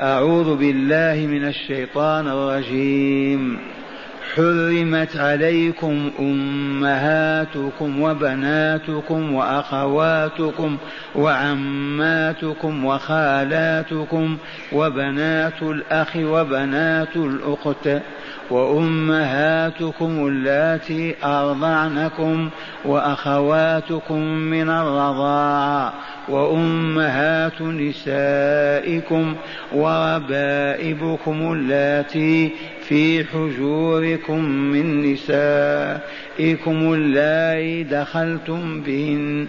أعوذ بالله من الشيطان الرجيم. حرمت عليكم أمهاتكم وبناتكم وأخواتكم وعماتكم وخالاتكم وبنات الأخ وبنات الأخت وأمهاتكم اللاتي أرضعنكم وأخواتكم من الرضاعة وأمهات نسائكم وربائبكم اللاتي في حجوركم من نسائكم اللائي دخلتم بهن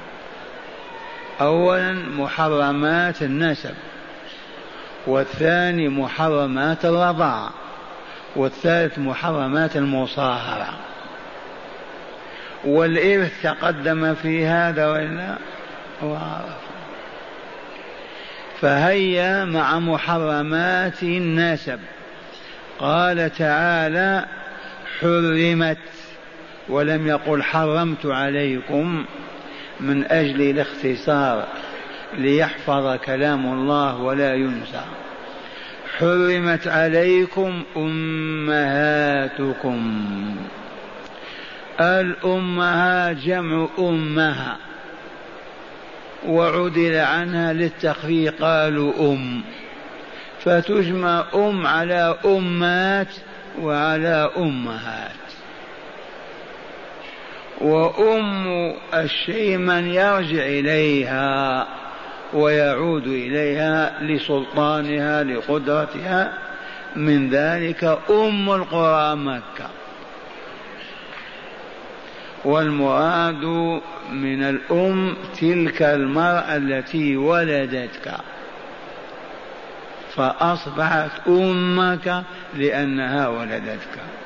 أولا محرمات النسب والثاني محرمات الرضاعة والثالث محرمات المصاهرة. والإرث تقدم في هذا وإلا؟ وعرف فهيا مع محرمات النسب. قال تعالى حرمت ولم يقل حرمت عليكم. من أجل الاختصار ليحفظ كلام الله ولا ينسى. حرمت عليكم أمهاتكم. الأمهات جمع أمها. وعدل عنها للتخفيف. قالوا أم. فتجمع أم على أمات وعلى أمهات. وأم الشيء من يرجع إليها ويعود إليها لسلطانها لقدرتها. من ذلك أم القرى مكة. والمراد من الأم تلك المرأة التي ولدتك. فأصبحت أمك لأنها ولدتك.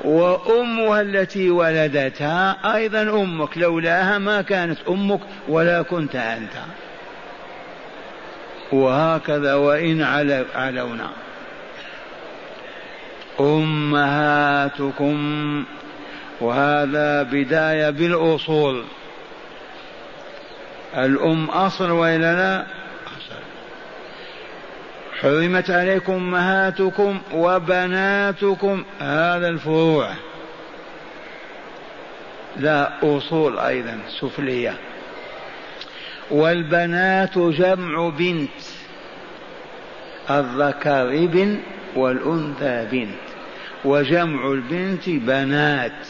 وأمها التي ولدتها أيضا أمك لولاها ما كانت أمك ولا كنت أنت. وهكذا وإن علونا. أمهاتكم وهذا بداية بالأصول. الأم أصل وإلا لا؟ حرمت عليكم أمهاتكم وبناتكم هذا الفروع. لا أصول أيضا سفلية. والبنات جمع بنت. الذكر ابن والأنثى بنت. وجمع البنت بنات.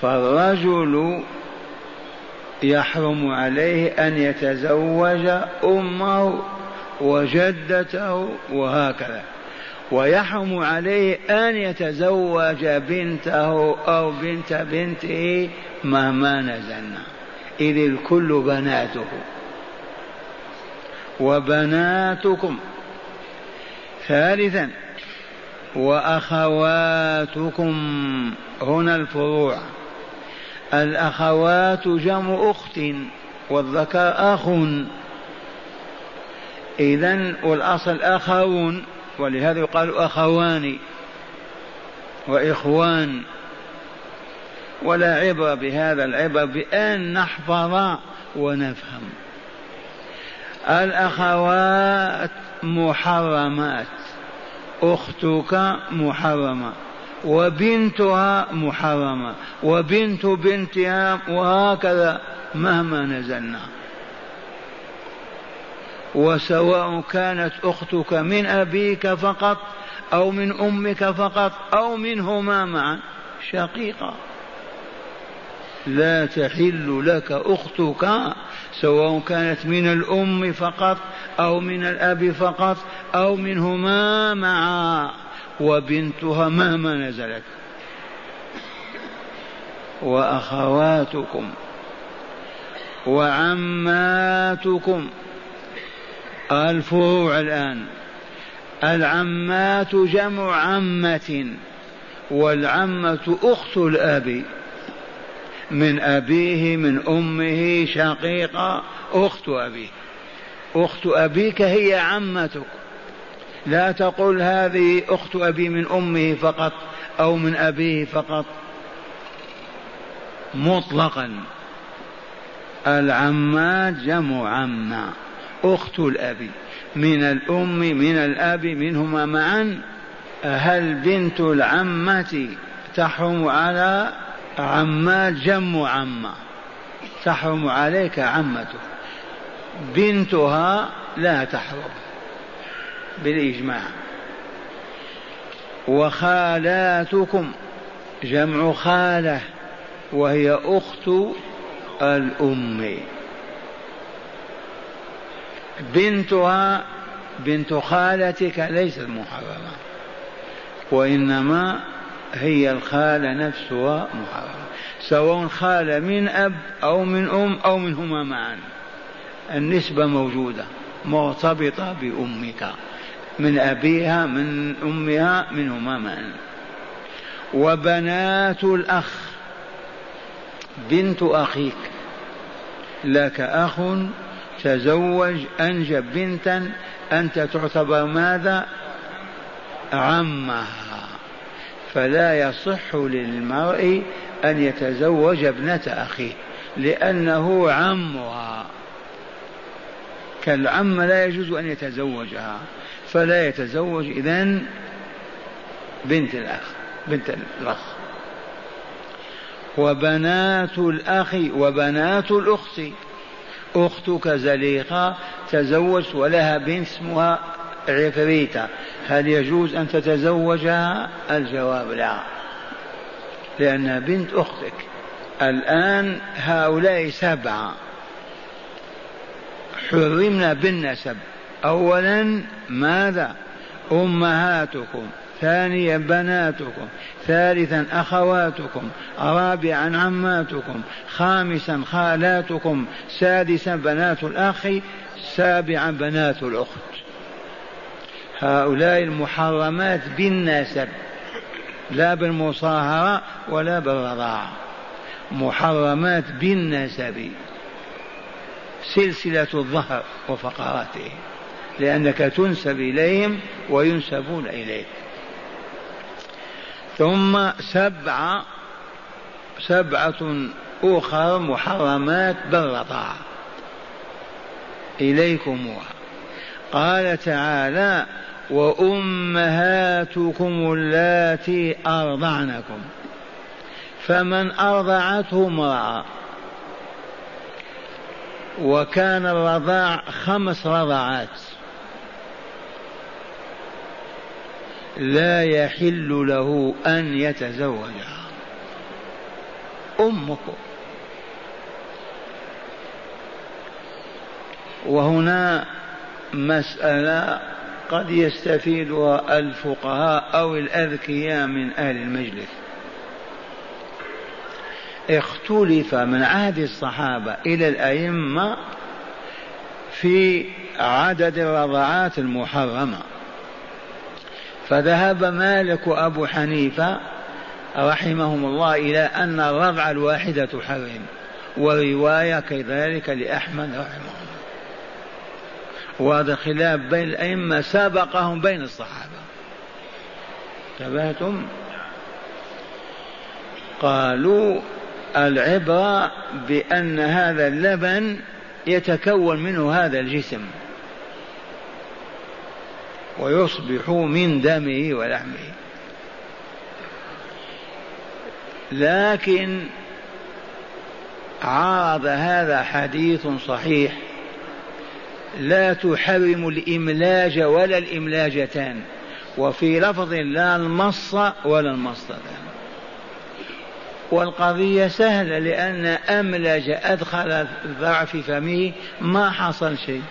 فالرجل يحرم عليه أن يتزوج أمه وجدته وهكذا. ويحرم عليه أن يتزوج بنته أو بنت بنته مهما نزلنا. إذ الكل بناته. وبناتكم. ثالثا. وأخواتكم. هنا الفروع. الأخوات جمع أخت والذكر أخ. إذا والأصل أخون ولهذا يقال أخوان وإخوان. ولا عبرة بهذا العبرة بأن نحفظ ونفهم. الأخوات محرمات أختك محرمة. وبنتها محرمة وبنت بنتها وهكذا مهما نزلنا. وسواء كانت أختك من أبيك فقط أو من أمك فقط أو منهما معا شقيقة. لا تحل لك أختك سواء كانت من الأم فقط أو من الأب فقط أو منهما معا. وبنتها مهما نزلت. وأخواتكم وعماتكم. الفروع الآن. العمات جمع عمة والعمة أخت الأب. من أبيه من أمه شقيقة أخت أبيه أخت أبيك هي عمتك. لا تقل هذه أخت أبي من أمه فقط أو من أبيه فقط. مطلقا. العمات جمع عمة أخت الأب من الأم من الأب منهما معا. هل بنت العمة تحرم على عمات جم عمة تحرم عليك عمته بنتها لا تحرم. بالإجماع. وخالاتكم جمع خالة وهي أخت الأم. بنتها بنت خالتك ليست محرمة وإنما هي الخالة نفسها محرمة. سواء خالة من أب أو من أم أو منهما معا. النسبة موجودة مرتبطة بأمك. من أبيها من أمها منهما معا وبنات الأخ بنت أخيك. لك أخ تزوج أنجب بنتا أنت تعتبر ماذا؟ عمها. فلا يصح للمرء أن يتزوج ابنة أخيه لأنه عمها. كالعم لا يجوز أن يتزوجها. فلا يتزوج إذن بنت الأخ بنت الأخ. وبنات الأخ وبنات الأخت. أختك زليقة تزوجت ولها بنت اسمها عفريتة. هل يجوز أن تتزوجها؟ الجواب لا. لأنها بنت أختك. الآن هؤلاء سبعة. حرمنا بالنسب. أولا ماذا؟ أمهاتكم ثانيا بناتكم ثالثا أخواتكم رابعا عماتكم خامسا خالاتكم سادسا بنات الأخ سابعا بنات الأخت. هؤلاء المحرمات بالنسب لا بالمصاهرة ولا بالرضاعة. محرمات بالنسب سلسلة الظهر وفقراته لأنك تنسب إليهم وينسبون إليك. ثم سبعة سبعة أخر محرمات بالرضاعة إليكموها. قال تعالى وأمهاتكم اللاتي أرضعنكم. فمن أرضعته امرأة. وكان الرضاع خمس رضعات لا يحل له أن يتزوجها أمك. وهنا مسألة قد يستفيدها الفقهاء أو الأذكياء من أهل المجلس. اختلف من عهد الصحابة إلى الأئمة في عدد الرضعات المحرمة. فذهب مالك وأبو حنيفة رحمهم الله إلى أن الرضع الواحدة تحرم ورواية كذلك لأحمد رحمه الله. وهذا خلاف بين الأئمة سبقهم بين الصحابة. انتبهتم؟ قالوا العبرة بأن هذا اللبن يتكون منه هذا الجسم. ويصبح من دمه ولحمه. لكن عارض هذا حديث صحيح. لا تحرم الإملاج ولا الإملاجتان. وفي لفظ لا المص ولا المصتان والقضية سهلة لأن أملج أدخل في فمه ما حصل شيء.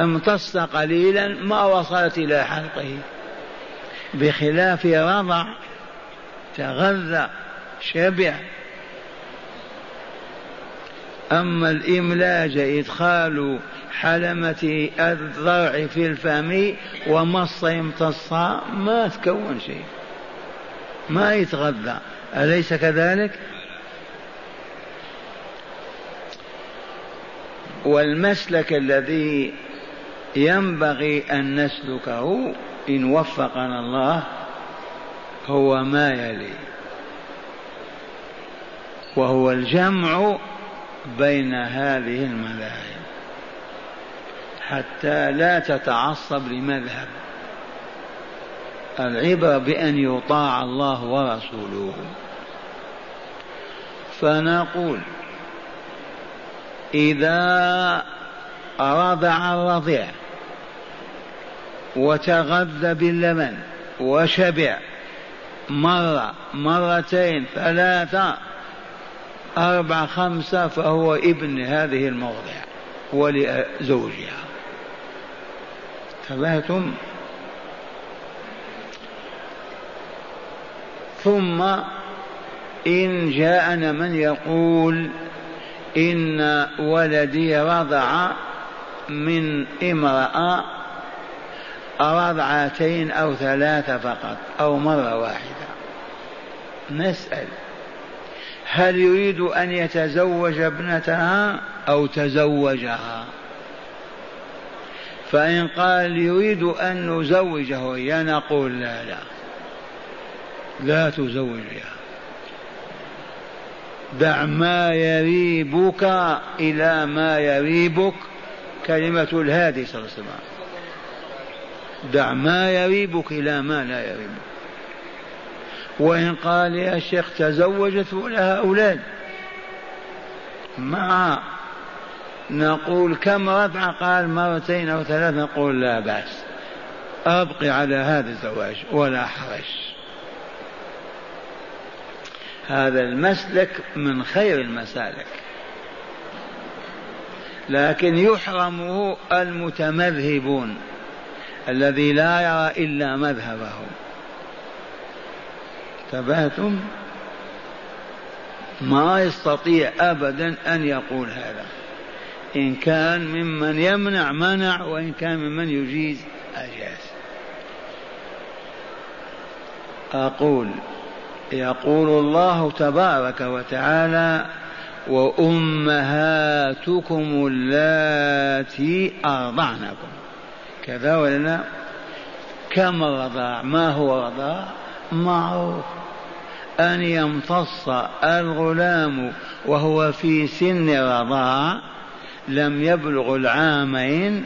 امتص قليلا ما وصلت إلى حلقه. بخلاف رضع تغذى شبع. أما الإملاج إدخال حلمة الضرع في الفم ومص يمتصها ما تكون شيء. ما يتغذى. أليس كذلك؟ والمسلك الذي ينبغي أن نسلكه إن وفقنا الله هو ما يلي. وهو الجمع بين هذه المذاهب حتى لا تتعصب لمذهب. العبرة بأن يطاع الله ورسوله. فنقول إذا رضع الرضيع وتغذى باللبن وشبع مرة مرتين ثلاثة أربعة خمسة فهو ابن هذه الموضع ولزوجها. تبهتم؟ ثم إن جاءنا من يقول إن ولدي رضع من امرأة رضعتين أو ثلاثة فقط أو مرة واحدة. نسأل. هل يريد أن يتزوج ابنتها أو تزوجها؟ فإن قال يريد أن نزوجه إياه نقول لا لا. لا تزوجها. دع ما يريبك إلى ما يريبك. كلمة الهادي صلى الله عليه وسلم. دع ما يريبك إلى ما لا يريبك. وإن قال يا شيخ تزوجت ولها أولاد. مع نقول كم رفع قال مرتين أو ثلاث نقول لا بأس. أبقي على هذا الزواج ولا حرج. هذا المسلك من خير المسالك. لكن يحرمه المتمذهبون. الذي لا يرى إلا مذهبه. انتبهتم؟ ما يستطيع أبدا أن يقول هذا. إن كان ممن يمنع منع وإن كان ممن يجيز أجاز. أقول يقول الله تبارك وتعالى وأمهاتكم اللاتي أرضعنكم. كذا ولا لا كم الرضاع ما هو رضاع معروف أن يمتص الغلام وهو في سن رضاع لم يبلغ العامين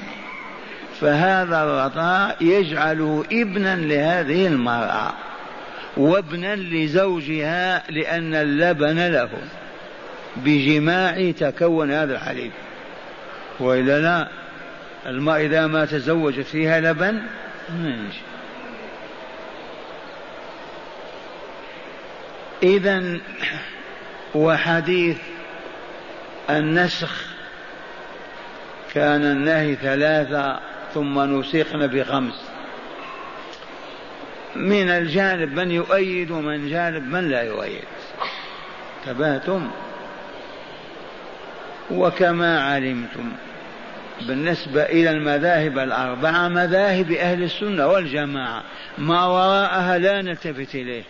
فهذا الرضاع يجعله ابنا لهذه المرأة وابنا لزوجها لأن اللبن له. بجماع تكون هذا الحليب. وإلا لا. الماء إذا ما تزوجت فيها لبن؟ إذا وحديث النسخ كان النهي ثلاثة ثم نسخن بخمس. من الجانب من يؤيد ومن جانب من لا يؤيد. تبهتم وكما علمتم. بالنسبة إلى المذاهب الأربعة مذاهب أهل السنة والجماعة ما وراءها لا نلتفت إليه.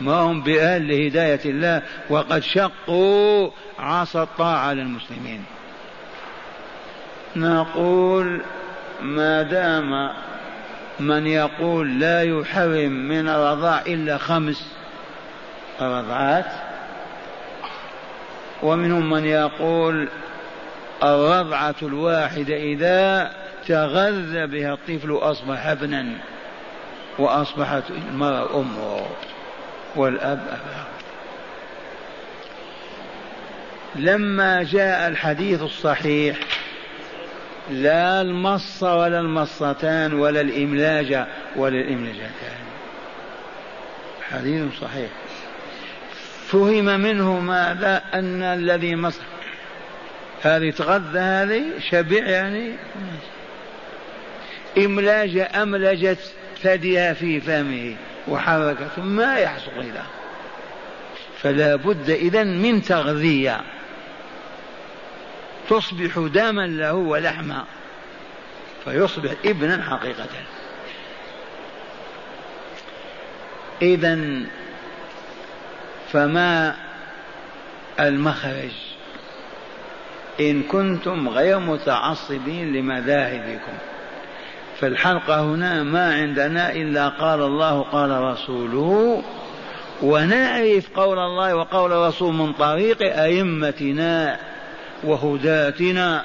ما هم بأهل لهداية الله وقد شقوا عصا الطاعة للمسلمين نقول ما دام من يقول لا يحرم من الرضاع إلا خمس رضعات ومنهم من يقول الرضعة الواحدة إذا تغذى بها الطفل أصبح ابنا وأصبحت المرأة أمه والأب أباه. لما جاء الحديث الصحيح لا المص ولا المصتان ولا الإملاج ولا الإملاجتان. حديث صحيح. فهم منه ماذا؟ أن الذي مص هذه تغذى هذه؟ شبع يعني؟ إملاج أملجت ثديها في فمه وحركته ما يحصل له فلا بد إذا من تغذية. تصبح دما له ولحما. فيصبح ابنا حقيقة. إذا فما المخرج؟ إن كنتم غير متعصبين لمذاهبكم. فالحلقة هنا ما عندنا إلا قال الله قال رسوله ونعرف قول الله وقول الرسول من طريق أئمتنا وهداتنا.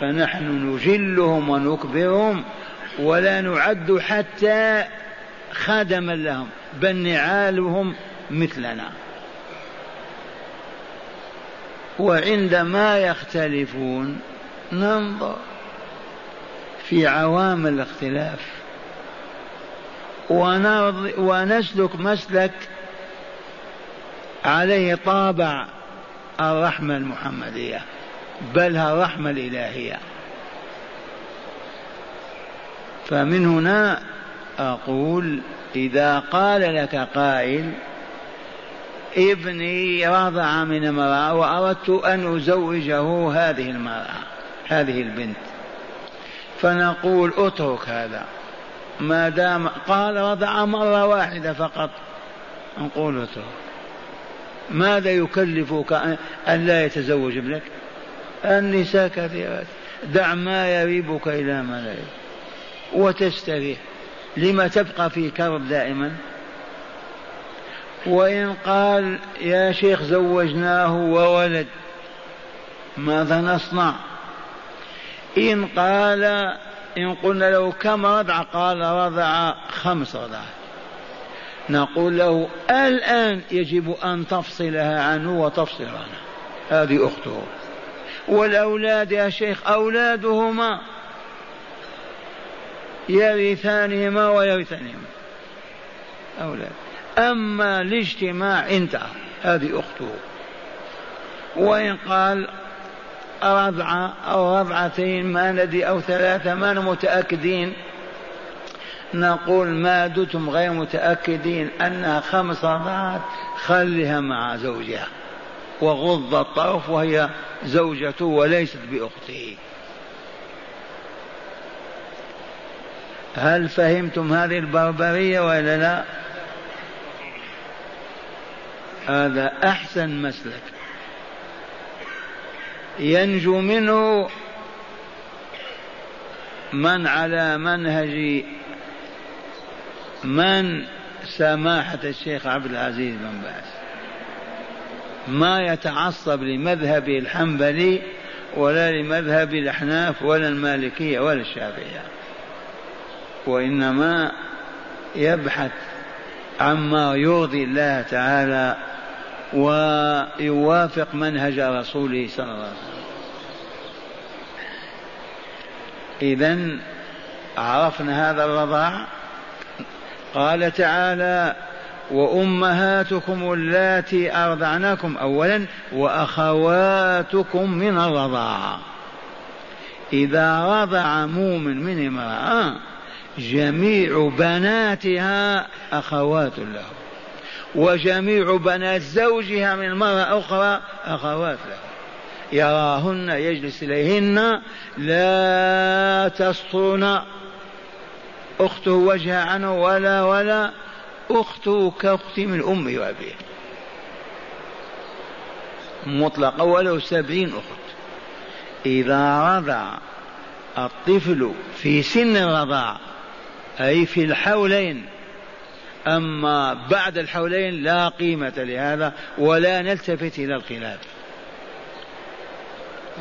فنحن نجلهم ونكبرهم ولا نعد حتى خدما لهم بل نعالهم مثلنا. وعندما يختلفون ننظر في عوامل الاختلاف. ونسلك مسلك عليه طابع الرحمة المحمدية بل الرحمة الإلهية. فمن هنا أقول إذا قال لك قائل ابني رضع من امرأة وأردت أن أزوجه هذه المرأة هذه البنت. فنقول اترك هذا. ما دام قال رضع مرة واحدة فقط نقول اترك. ماذا يكلفك أن لا يتزوج ابنك؟ النساء كثيرات. دع ما يريبك إلى ما لا يريب. وتستريح. لما تبقى في كرب دائما؟ وإن قال يا شيخ زوجناه وولد ماذا نصنع؟ إن قال إن قلنا له كم رضع قال رضع خمس رضعات نقول له الآن يجب أن تفصلها عنه وتفصل عنه. هذه أخته. والأولاد يا شيخ أولادهما يرثانهما ويرثانهما. أولاد. أما الاجتماع انتهى هذه أخته. وإن قال رضعة أو رضعتين ما ندري أو ثلاثة ما متأكدين. نقول ما دمتم غير متأكدين أنها خمس رضعات خلها مع زوجها. وغض الطرف وهي زوجته وليست بأخته. هل فهمتم هذه البربرية ولا لا؟ هذا أحسن مسلك. ينجو منه من على منهج من سماحة الشيخ عبد العزيز بن باز. ما يتعصب لمذهبه الحنبلي ولا لمذهب الأحناف ولا المالكية ولا الشافعية. وإنما يبحث عما يرضي الله تعالى ويوافق منهج رسوله صلى الله عليه وسلم. إذا عرفنا هذا الرضاع قال تعالى وأمهاتكم اللاتي أرضعنكم أولا وأخواتكم من الرضاعة إذا رضع مؤمن من امرأة جميع بناتها أخوات له. وجميع بنات زوجها من مرة أخرى أخوات له يراهن يجلس إليهن. لا تسطرن أخته وجه عنه ولا ولا. أخته كأختي من أمي وأبيه. مطلقة ولو سبعين أخت. إذا رضع الطفل في سن الرضاع أي في الحولين أما بعد الحولين لا قيمة لهذا ولا نلتفت إلى الخلاف.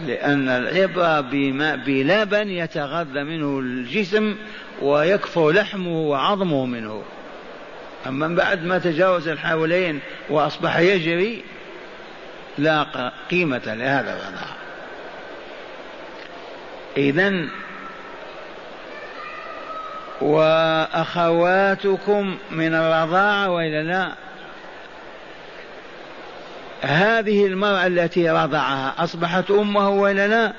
لأن العبرة بما بلبن يتغذى منه الجسم ويكفر لحمه وعظمه منه. أما بعد ما تجاوز الحولين وأصبح يجري لا قيمة لهذا الوضع. إذا وأخواتكم من الرضاعة وإلا لا. هذه المرأة التي رضعها أصبحت أمه وإلا لا.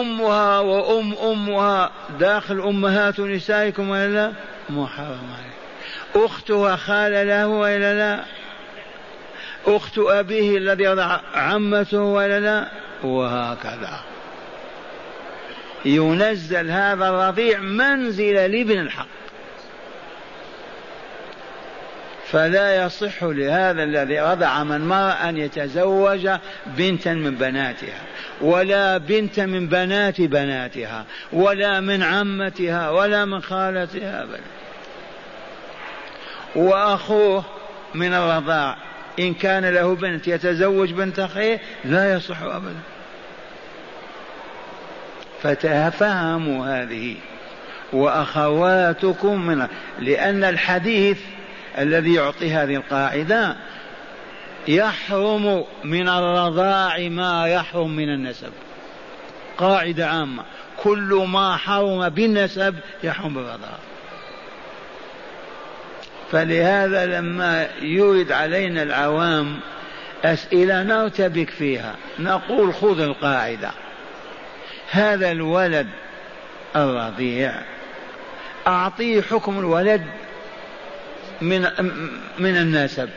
أمها وأم أمها داخل أمهات نسائكم وإلا لا. محرم أختها خال له وإلا لا. أخت أبيه الذي رضع عمته ولا لا. وهكذا. ينزل هذا الرضيع منزل لابن الحق. فلا يصح لهذا الذي رضع من مرأة أن يتزوج بنتا من بناتها ولا بنت من بنات بناتها ولا من عمتها ولا من خالتها أبدا. وأخوه من الرضاع إن كان له بنت يتزوج بنت أخيه لا يصح أبدا. فتفهموا هذه. وأخواتكم من لأن الحديث الذي يعطي هذه القاعدة يحرم من الرضاع ما يحرم من النسب. قاعدة عامة. كل ما حرم بالنسب يحرم بالرضاع. فلهذا لما يورد علينا العوام أسئلة نرتبك فيها. نقول خذ القاعدة. هذا الولد الرضيع. أعطيه حكم الولد من من النسب.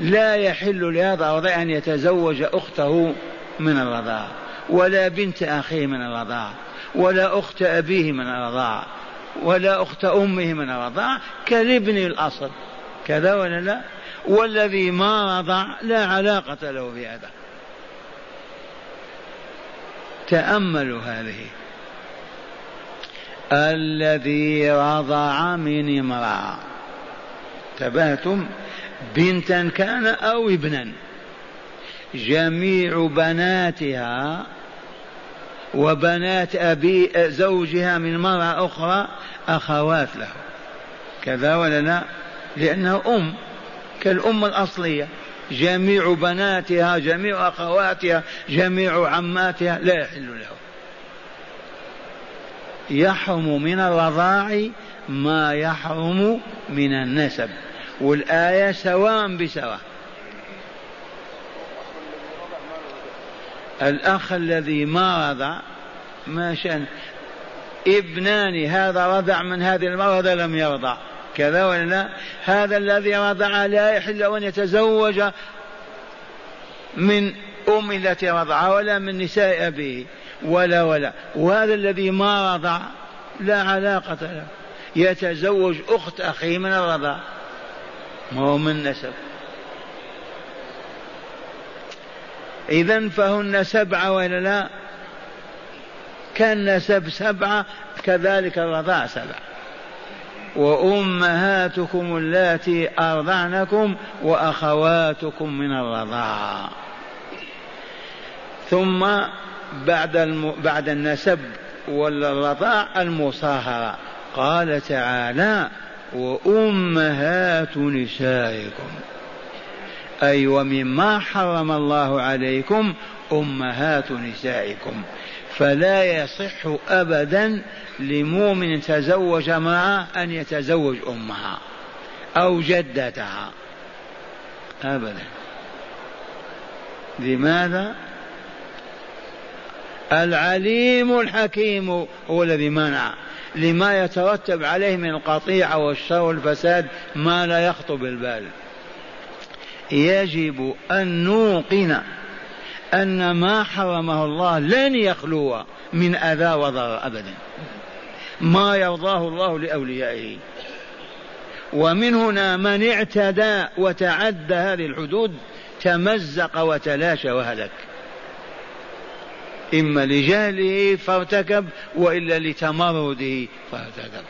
لا يحل لهذا الرضيع أن يتزوج أخته من الرضاعة ولا بنت أخيه من الرضاعة ولا أخت أبيه من الرضاعة ولا أخت أمه من الرضاعة كالابن الأصل. كذا ولا لا؟ والذي ما رضع لا علاقة له بهذا. تأملوا هذه. الذي رضع من امرأة. تبهتم بنتا كان أو ابنا. جميع بناتها وبنات أبي زوجها من مرأة أخرى أخوات له. كذا ولا لا لأنها أم كالأم الأصلية. جميع بناتها جميع أخواتها جميع عماتها لا يحل له. يحرم من الرضاع ما يحرم من النسب. والآية سواء بسواء. الأخ الذي ما رضع ما شأن ابنان هذا رضع من هذه المرة هذا لم يرضع. كذا ولا لا هذا الذي رضع لا يحل أن يتزوج من أم التي رضع ولا من نساء أبيه ولا ولا. وهذا الذي ما رضع لا علاقة له. يتزوج أخت أخيه من الرضاع. ما هو من نسب. إذا فهن سبعة ولا لا. كالنسب سبعة كذلك الرضاع سبعة. وأمهاتكم اللاتي أرضعنكم وأخواتكم من الرضاعة ثم بعد الم... بعد النسب والرضاع المصاهرة. قال تعالى وأمهات نسائكم. أي ومما حرم الله عليكم أمهات نسائكم. فلا يصح أبدا لمؤمن تزوج معه أن يتزوج أمها أو جدتها. أبدا. لماذا؟ العليم الحكيم هو الذي منع. لما يترتب عليه من القطيعة والشر والفساد ما لا يخطر بالبال. يجب أن نوقن أن ما حرمه الله لن يخلو من أذى وضرر أبدا. ما يرضاه الله لأوليائه. ومن هنا من اعتدى وتعدى هذه الحدود تمزق وتلاشى وهلك. إما لجهله فارتكب وإلا لتمرده فارتكب.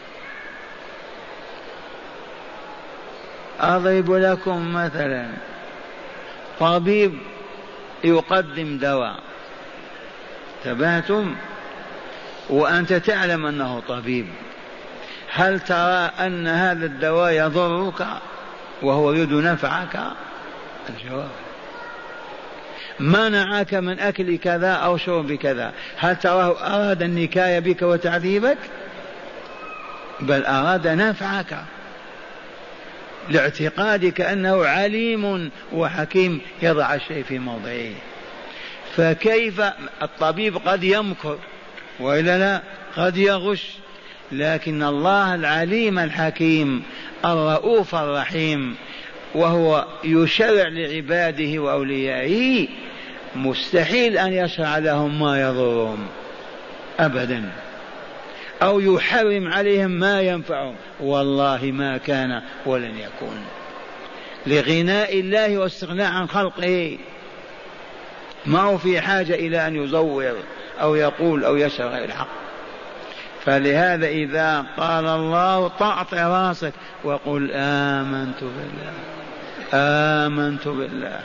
أضرب لكم مثلا طبيب يقدم دواء. تباتم؟ وأنت تعلم أنه طبيب. هل ترى أن هذا الدواء يضرك وهو يريد نفعك؟ الجواب. منعك من أكل كذا أو شرب كذا. هل تراه أراد النكاية بك وتعذيبك؟ بل أراد نفعك. لاعتقادك أنه عليم وحكيم يضع الشيء في موضعه. فكيف الطبيب قد يمكر وإلا لا؟ قد يغش. لكن الله العليم الحكيم الرؤوف الرحيم وهو يشرع لعباده وأوليائه مستحيل أن يشرع لهم ما يضرهم. أبدا. أو يحرم عليهم ما ينفعهم. والله ما كان ولن يكون. لغناء الله واستغناء عن خلقه. ما هو في حاجة إلى أن يزور أو يقول أو يشرع الحق. فلهذا إذا قال الله طعط راسك وقل آمنت بالله. آمنت بالله.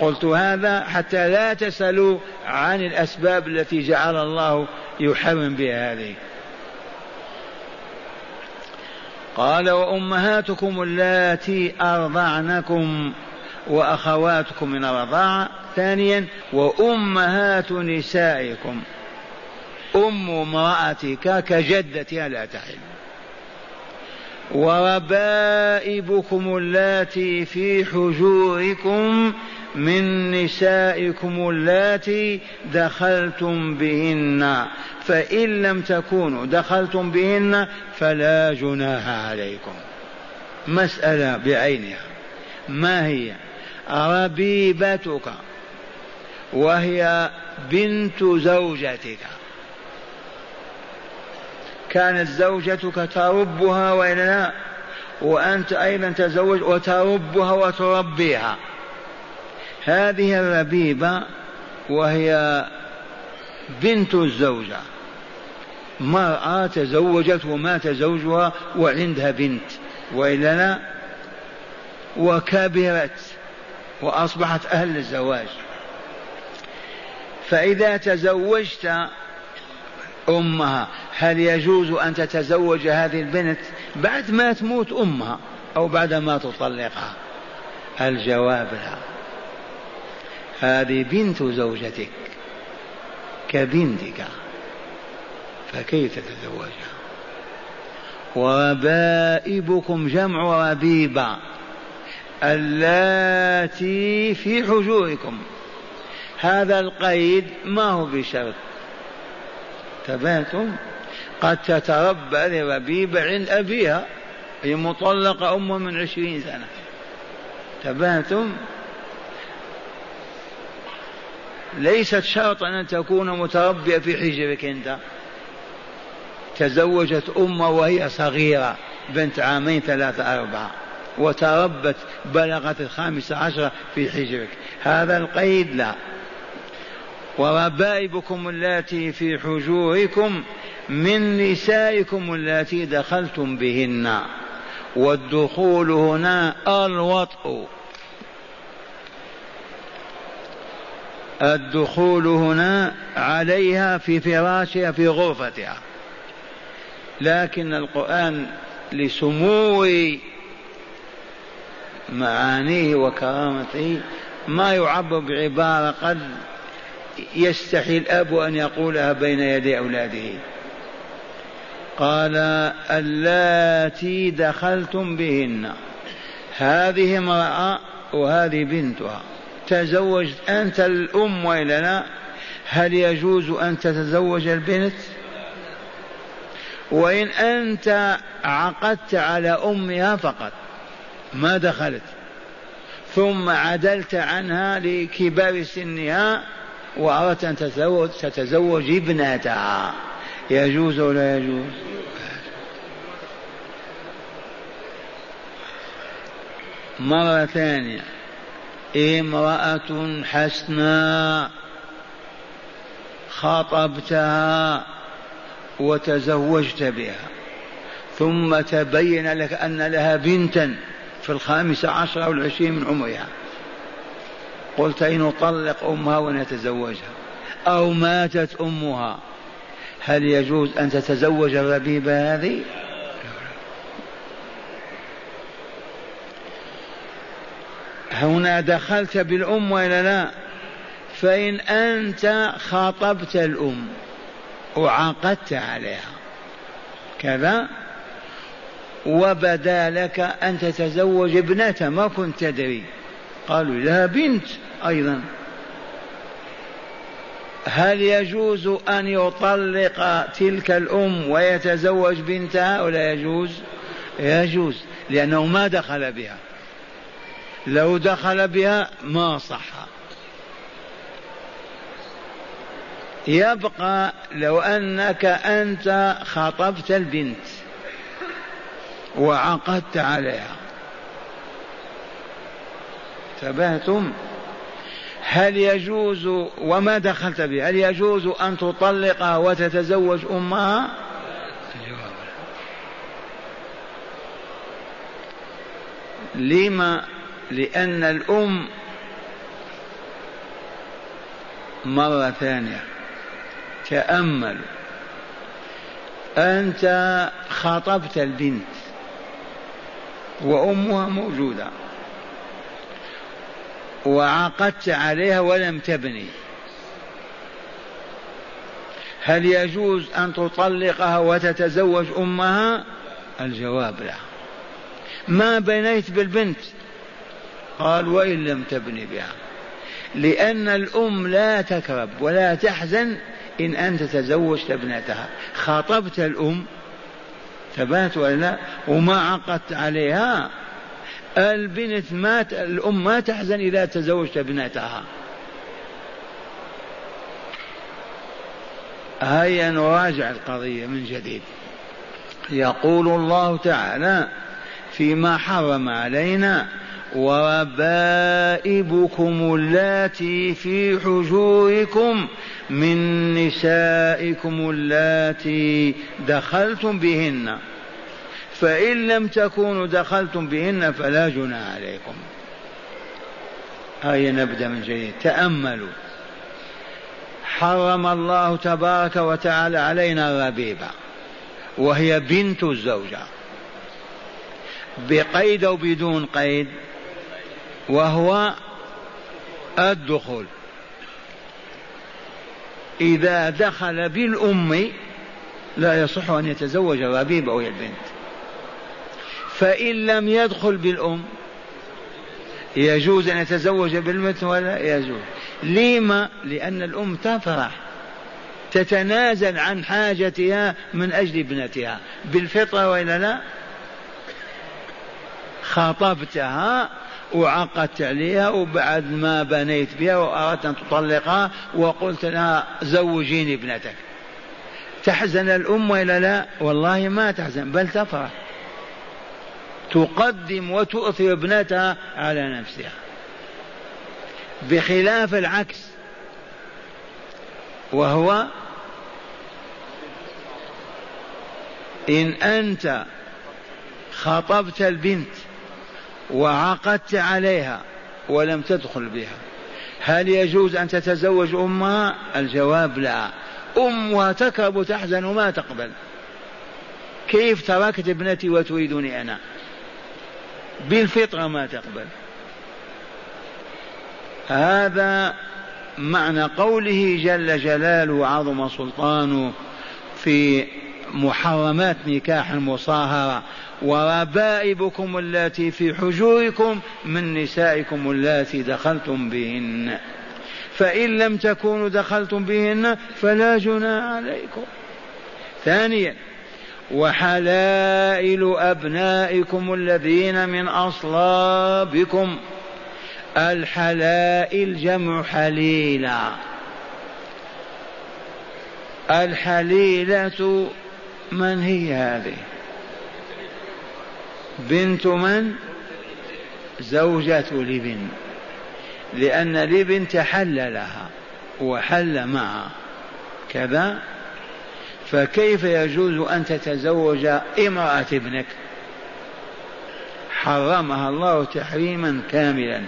قلت هذا حتى لا تسألوا عن الأسباب التي جعل الله يحرم بها هذه. قال وأمهاتكم اللاتي أرضعنكم وأخواتكم من الرضاعة ثانيا وأمهات نسائكم. أم امرأتك كجدتها لا تحل. وربائبكم اللاتي في حجوركم من نسائكم اللاتي دخلتم بهن فإن لم تكونوا دخلتم بهن فلا جناح عليكم. مسألة بعينها. ما هي؟ ربيبتك وهي بنت زوجتك. كانت زوجتك تربها وإلا لا؟ وأنت أيضا تزوج وتربها وتربيها. هذه الربيبة وهي بنت الزوجة. مرأة تزوجت ومات زوجها وعندها بنت. وإلا لا وكبرت وأصبحت أهل الزواج. فإذا تزوجت أمها هل يجوز أن تتزوج هذه البنت بعد ما تموت أمها أو بعد ما تطلقها؟ الجواب لا. هذه بنت زوجتك كبنتك فكيف تتزوجها؟ وربائبكم جمع ربيبة اللاتي في حجوركم. هذا القيد ما هو بشرط. تباتم قد تتربى لربيبة عند أبيها هي مطلقة أم من عشرين سنة. تباتم ليست شرطا أن تكون متربية في حجرك أنت. تزوجت أمه وهي صغيرة بنت عامين ثلاثة أربعة وتربت بلغت الخامسة عشرة في حجرك. هذا القيد لا. وربائبكم اللاتي في حجوركم من نسائكم اللاتي دخلتم بهن. والدخول هنا ألوطء. الدخول هنا عليها في فراشها في غرفتها. لكن القرآن لسمو معانيه وكرامته ما يعبر بعبارة قد يستحي الأب أن يقولها بين يدي أولاده. قال اللاتي دخلتم بهن هذه امرأة وهذه بنتها. تزوجت أنت الأم وإلا لا هل يجوز أن تتزوج البنت؟ وإن أنت عقدت على أمها فقط ما دخلت. ثم عدلت عنها لكبار سنها وأردت أن تتزوج, تتزوج ابنتها. يجوز ولا يجوز؟ مرة ثانية. امرأة حسناء خاطبتها وتزوجت بها ثم تبين لك أن لها بنتا في الخامسة عشر أو العشرين من عمرها. قلت إن نطلق أمها ونتزوجها أو ماتت أمها. هل يجوز أن تتزوج الربيبة هذه؟ هنا دخلت بالأم ولا لا؟ فإن أنت خاطبت الأم وعقدت عليها. كذا؟ وبدا لك أن تتزوج ابنتها ما كنت تدري. قالوا لها بنت أيضا. هل يجوز أن يطلق تلك الأم ويتزوج بنتها ولا يجوز؟ يجوز لأنه ما دخل بها. لو دخل بها ما صح. يبقى لو أنك أنت خطبت البنت وعقدت عليها. انتبهتم؟ هل يجوز وما دخلت به هل يجوز أن تطلقها وتتزوج أمها؟ لما لأن الأم مرة ثانية. تاملوا أنت خطبت البنت وأمها موجودة وعقدت عليها ولم تبني. هل يجوز أن تطلقها وتتزوج أمها؟ الجواب لا. ما بنيت بالبنت؟ قال وإن لم تبني بها. لأن الأم لا تكرب ولا تحزن إن أنت تزوجت ابنتها. خاطبت الأم ثبات ولا لا؟ وما عقدت عليها. البنت مات الأم ما تحزن إذا تزوجت ابنتها. هيا نراجع القضية من جديد. يقول الله تعالى فيما حرم علينا وربائبكم اللاتي في حجوركم من نسائكم اللاتي دخلتم بهن فإن لم تكونوا دخلتم بهن فلا جناح عليكم. هيا نبدأ من جديد. تأملوا. حرم الله تبارك وتعالى علينا الربيبة. وهي بنت الزوجة. بقيد أو بدون قيد. وهو الدخول. إذا دخل بالأم لا يصح أن يتزوج الربيبة وهي البنت. فإن لم يدخل بالأم يجوز أن يتزوج بالمثل ولا يجوز. لما؟ لأن الأم تفرح. تتنازل عن حاجتها من أجل ابنتها. بالفطرة وإلا لا؟ خاطبتها وعقدت عليها وبعد ما بنيت بها وأردت أن تطلقها وقلت لها زوجيني ابنتك. تحزن الأم وإلا لا؟ والله ما تحزن بل تفرح. تقدم وتؤثر ابنتها على نفسها. بخلاف العكس. وهو إن أنت خطبت البنت وعقدت عليها ولم تدخل بها. هل يجوز أن تتزوج أمها؟ الجواب لا. أمها تكرب وتحزن وما تقبل. كيف تركت ابنتي وتريدني أنا؟ بالفطرة ما تقبل. هذا معنى قوله جل جلاله عظم سلطانه في محرمات نكاح المصاهرة وربائبكم اللاتي في حجوركم من نسائكم اللاتي دخلتم بهن. فإن لم تكونوا دخلتم بهن فلا جناح عليكم. ثانيا وحلائل أبنائكم الذين من أصلابكم. الحلائل جمع حليلة. الحليلة من هي هذه؟ بنت من؟ زوجة لبن. لأن لبن تحل لها وحل معها. كذا؟ فكيف يجوز أن تتزوج امرأة ابنك؟ حرمها الله تحريما كاملا.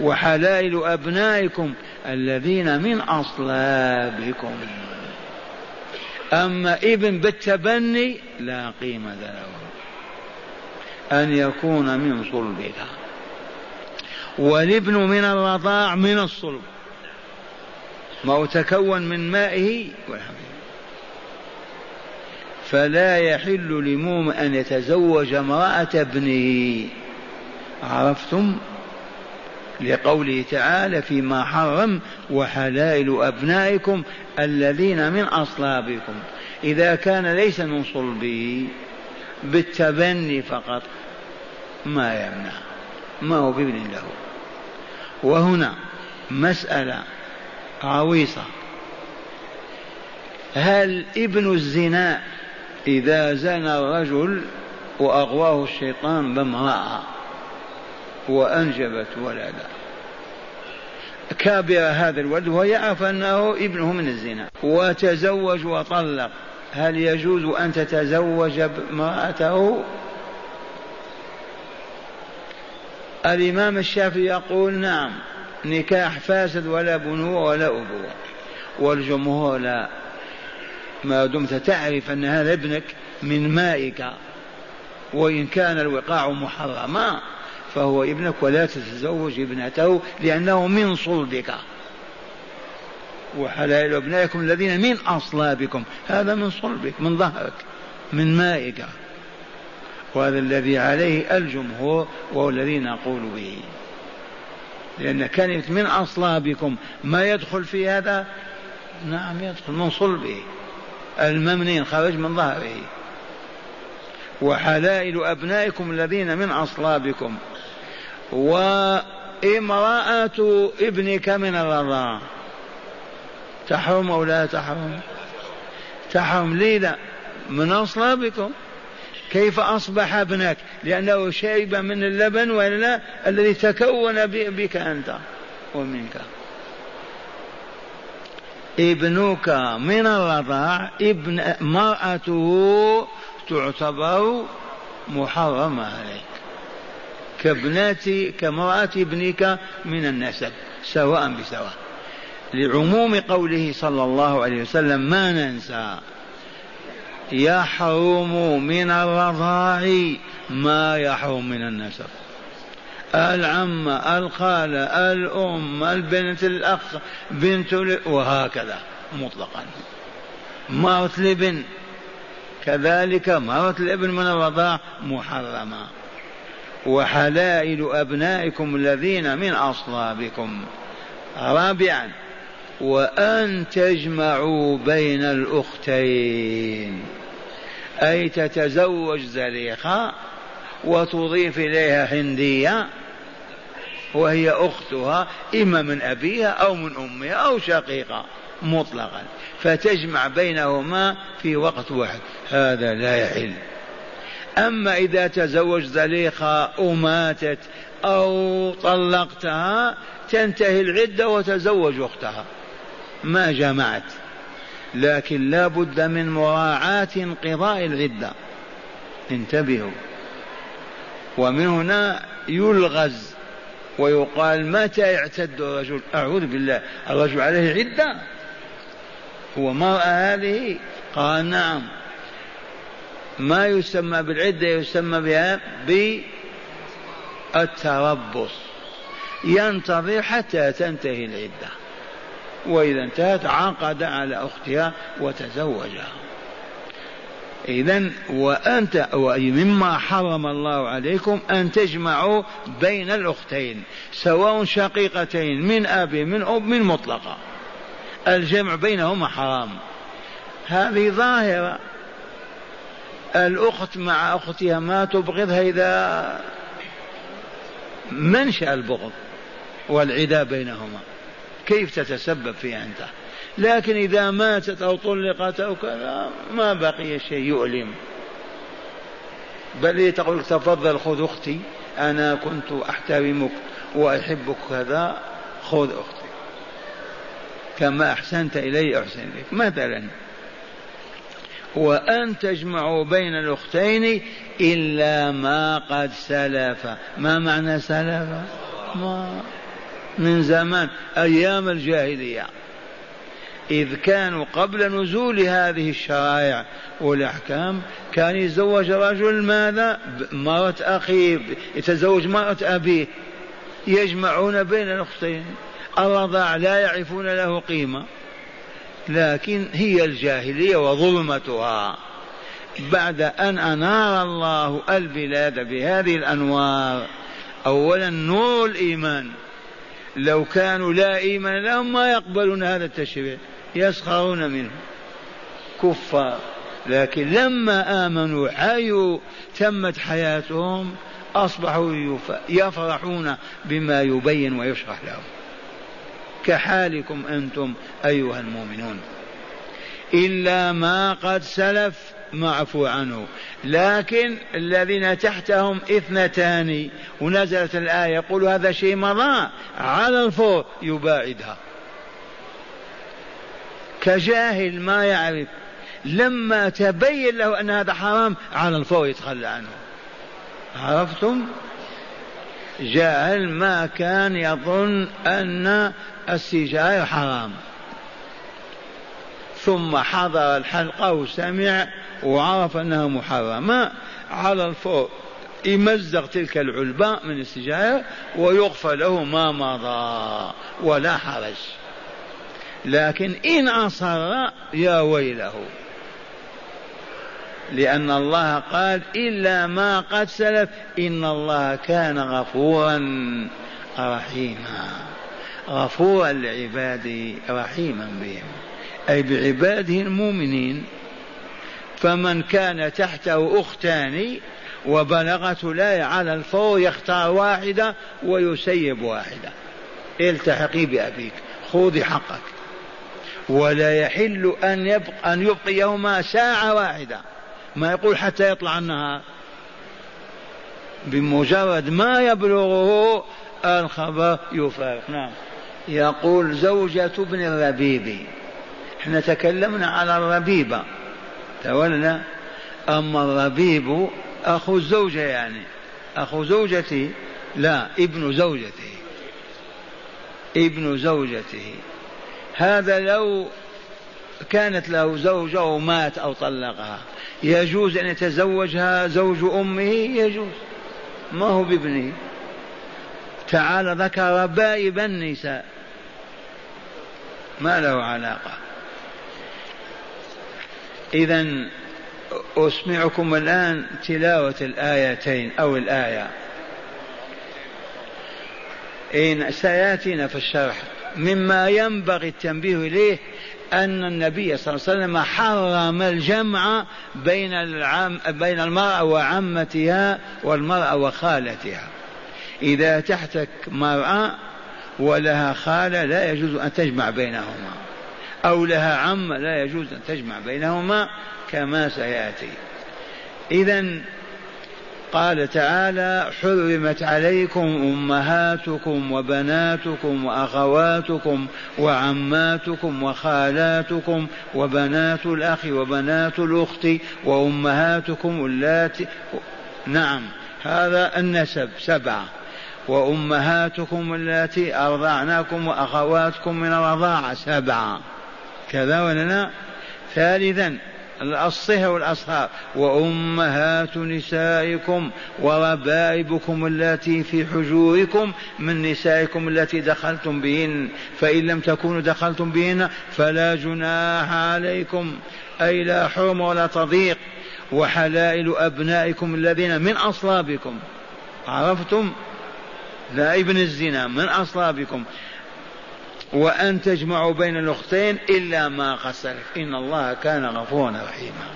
وحلائل أبنائكم الذين من أصلابكم. أما ابن بالتبني لا قيمة له. أن يكون من صلبها. والابن من الرضاع من الصلب. ما هو تكون من مائه والحمد فلا يحل لمؤمن أن يتزوج امرأة ابنه. عرفتم؟ لقوله تعالى فيما حرم وحلائل أبنائكم الذين من أصلابكم. إذا كان ليس من صلبه بالتبني فقط ما يمنع ما هو بابن له وهنا مسألة عويصة. هل ابن الزنا إذا زنى الرجل وأغواه الشيطان بامرأة وأنجبت ولدا كابر هذا الولد ويعرف أنه ابنه من الزنا. وتزوج وطلق. هل يجوز أن تتزوج امرأته؟ الإمام الشافعي يقول نعم نكاح فاسد ولا بنوة ولا أبوة. والجمهور لا. ما دمت تعرف أن هذا ابنك من مائك وإن كان الوقاع محرما. فهو ابنك ولا تتزوج ابنته لأنه من صلبك. وحلائل أبنائكم الذين من أصلابكم. هذا من صلبك من ظهرك من مائك. وهذا الذي عليه الجمهور وهو الذي نقول به. لأن كلمة من أصلابكم ما يدخل في هذا؟ نعم يدخل من صلبه. الممنين خرج من ظهره. وحلائل أبنائكم الذين من أصلابكم. وامرأة ابنك من الرضاعة تحرم أو لا تحرم؟ تحرم. لي لا؟ من أصلابكم. كيف أصبح ابنك؟ لأنه شرب من اللبن ولا الذي تكون بك أنت ومنك. ابنك من الرضاع ابن مرأته تعتبر محرمة عليك كابنة كامرأة ابنك من النسب سواء بسواء. لعموم قوله صلى الله عليه وسلم ما ننسى يحرم من الرضاع ما يحرم من النسب. العم الخالة الأم البنت الأخ بنت وهكذا مطلقا. مرت الابن كذلك مرت الابن من الرضاع محرمة وحلائل أبنائكم الذين من أصلابكم. رابعا وأن تجمعوا بين الأختين. أي تتزوج زليخة وتضيف إليها هندية وهي أختها إما من أبيها أو من أمها أو شقيقة مطلقا. فتجمع بينهما في وقت واحد. هذا لا يحل. أما إذا تزوج زليخة وماتت أو طلقتها تنتهي العدة وتزوج أختها. ما جمعت. لكن لا بد من مراعاة انقضاء العدة. انتبهوا. ومن هنا يلغز ويقال متى يعتد الرجل؟ أعوذ بالله. الرجل عليه عدة. هو مرأة هذه؟ قال نعم. ما يسمى بالعدة يسمى بها بالتربص. ينتظر حتى تنتهي العدة. وإذا انتهت عقد على أختها وتزوجها. إذا وأنت مما حرم الله عليكم أن تجمعوا بين الأختين سواء شقيقتين من أب من أب من مطلقة. الجمع بينهما حرام. هذه ظاهرة. الأخت مع أختها ما تبغضها إذا منشأ البغض والعدا بينهما. كيف تتسبب فيه أنت؟ لكن إذا ماتت أو طلقت أو كذا ما بقي شيء يؤلم. بل تقول تفضل خذ أختي أنا كنت أحترمك وأحبك كذا خذ أختي. كما أحسنت إلي أحسن إليك. مثلا. وأن تجمعوا بين الأختين إلا ما قد سلف. ما معنى سلف؟ ما. من زمان أيام الجاهلية. إذ كانوا قبل نزول هذه الشرائع والأحكام كان يتزوج رجل ماذا؟ مرة أخيه يتزوج مرة أبيه يجمعون بين الأختين. الرضاع لا يعرفون له قيمة. لكن هي الجاهلية وظلمتها. بعد أن أنار الله البلاد بهذه الأنوار أولا نور الإيمان. لو كانوا لا إيمان لهم ما يقبلون هذا التشريع يسخرون منه. كفار. لكن لما آمنوا حيوا تمت حياتهم أصبحوا يفرحون بما يبين ويشرح لهم. كحالكم أنتم أيها المؤمنون؟ إلا ما قد سلف معفو عنه. لكن الذين تحتهم اثنتان ونزلت الآية يقول هذا شيء مضى على الفور يباعدها. كجاهل ما يعرف لما تبين له أن هذا حرام على الفور يتخلى عنه. عرفتم؟ جاهل ما كان يظن أن السجاير حرام. ثم حضر الحلقة وسمع وعرف أنها محرمة. على الفور يمزق تلك العلبة من السجاير ويغفر له ما مضى ولا حرج. لكن إن أصر يا ويله. لأن الله قال إلا ما قد سلف إن الله كان غفورا رحيما. غفورا لعباده رحيما بهم. أي بعباده المؤمنين. فمن كان تحته أختان وبلغت لا على الفور يختار واحدة ويسيب واحدة. التحقي بأبيك خذي حقك. ولا يحل أن يبقى أن يبقيهما ساعة واحدة. ما يقول حتى يطلع النهار بمجرد ما يبلغه الخبر يفارق. نعم. يقول زوجة ابن الربيب. إحنا تكلمنا على الربيبة تولنا أما الربيب أخو الزوجة يعني. أخو زوجتي. لا ابن زوجته ابن زوجته هذا لو كانت له زوجة ومات أو طلقها. يجوز أن يتزوجها زوج أمه؟ يجوز. ما هو بابنه. تعالى ذكر بائب النساء. ما له علاقة. إذا أسمعكم الآن تلاوة الآيتين أو الآية. إن سيأتينا في الشرح مما ينبغي التنبيه إليه أن النبي صلى الله عليه وسلم حرم الجمع بين العم بين المرأة وعمتها والمرأة وخالتها. إذا تحتك مرأة ولها خالة لا يجوز أن تجمع بينهما. أو لها عم لا يجوز أن تجمع بينهما كما سيأتي. إذا قال تعالى حرمت عليكم أمهاتكم وبناتكم وأخواتكم وعماتكم وخالاتكم وبنات الأخ وبنات الأخت وأمهاتكم اللاتي نعم هذا النسب سبعة. وأمهاتكم اللاتي أرضعناكم وأخواتكم من الرضاعة سبعة. كذا ولا لا؟ ثالثا الصهر والأصهار. وأمهات نسائكم وربائبكم التي في حجوركم من نسائكم التي دخلتم بهن. فإن لم تكونوا دخلتم بهن فلا جناح عليكم. أي لا حرم ولا تضييق وحلائل أبنائكم الذين من أصلابكم. عرفتم؟ لا ابن الزنا من أصلابكم. وأن تجمعوا بين الأختين إلا ما سلف إن الله كان غفورا رحيما.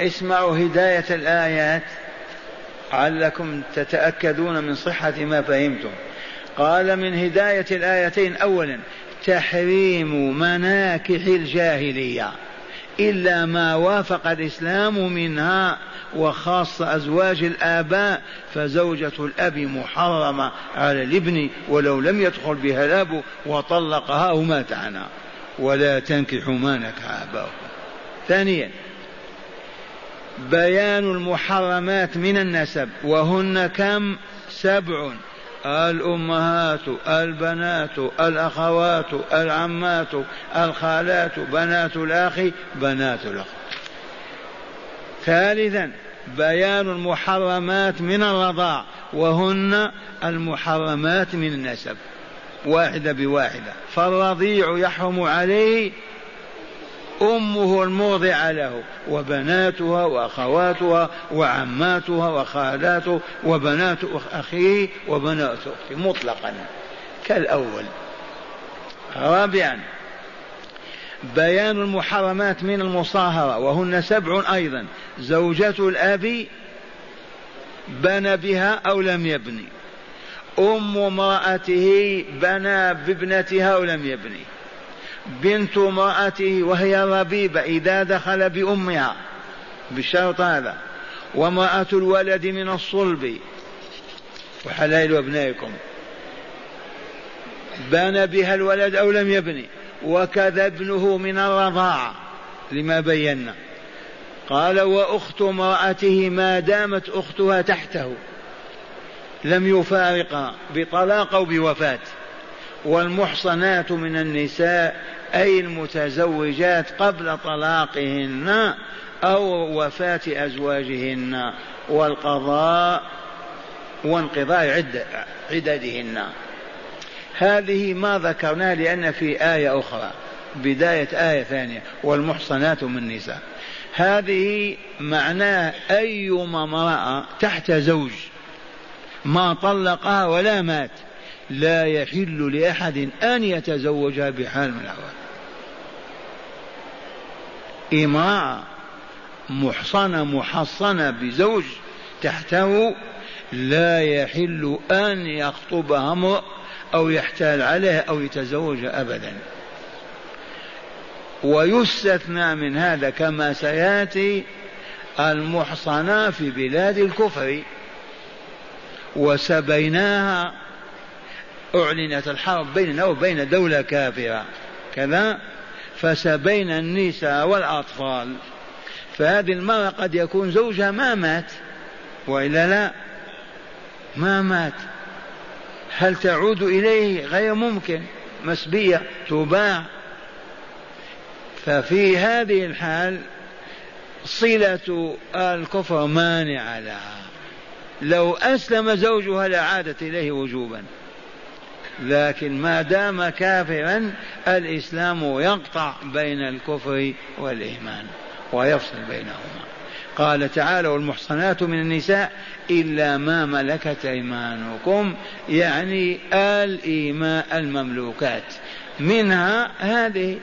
اسمعوا هداية الآيات علكم تتأكدون من صحة ما فهمتم. قال من هداية الآيتين أولا تحريم مناكح الجاهلية. إلا ما وافق الإسلام منها وخاصة أزواج الآباء فزوجة الأب محرمة على الابن ولو لم يدخل بها الأب وطلقها ومات عنها. ولا تنكحوا ما نكح آباؤكم. ثانيا بيان المحرمات من النسب وهن كم؟ سبع. الأمهات البنات الأخوات العمات الخالات بنات الأخ بنات الأخ. ثالثا بيان المحرمات من الرضاع وهن المحرمات من النسب. واحدة بواحدة. فالرضيع يحرم عليه أمه المرضعة له وبناتها وأخواتها وعماتها وخالاته وبنات أخيه وبنات أخته مطلقا. كالأول. رابعا. بيان المحرمات من المصاهرة وهن سبع أيضا. زوجة الأب بنى بها أو لم يبني. أم امرأته بنى بابنتها أو لم يبني. بنت امرأته وهي ربيبة إذا دخل بأمها بالشرط هذا. وامرأة الولد من الصلب. وحلائل أبنائكم. بنى بها الولد أو لم يبني وكذا ابنه من الرضاعة لما بينا. قال وأخت امرأته ما دامت أختها تحته. لم يفارقها بطلاق أو بوفاة. والمحصنات من النساء أي المتزوجات قبل طلاقهن أو وفاة أزواجهن والقضاء وانقضاء عدة عددهن. هذه ما ذكرناها لأن في آية أخرى بداية آية ثانية والمحصنات من النساء. هذه معناه أيما امرأة تحت زوج ما طلقها ولا مات. لا يحل لأحد أن يتزوجها بحال من الأحوال. إمرأة محصنة محصنة بزوج تحته لا يحل أن يخطبها امرؤ أو يحتال عليها أو يتزوج أبدا. ويستثنى من هذا كما سيأتي المحصنة في بلاد الكفر وسبيناها أعلنت الحرب بيننا وبين دولة كافرة. كذا؟ فسبينا النساء والأطفال. فهذه المرأة قد يكون زوجها ما مات. وإلا لا؟ ما مات. هل تعود إليه غير ممكن؟ مسبية تباع ففي هذه الحال صلة الكفر مانعة لها. لو أسلم زوجها لعادت إليه وجوبا. لكن ما دام كافرا الإسلام يقطع بين الكفر والإيمان ويفصل بينهما. قال تعالى والمحصنات من النساء إلا ما ملكت أيمانكم يعني الإيماء المملوكات. منها هذه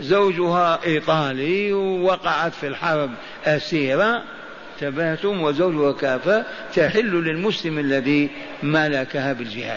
زوجها إيطالي ووقعت في الحرب أسيرة تبهتم وزوجها كافر تحل للمسلم الذي ملكها بالجهاد.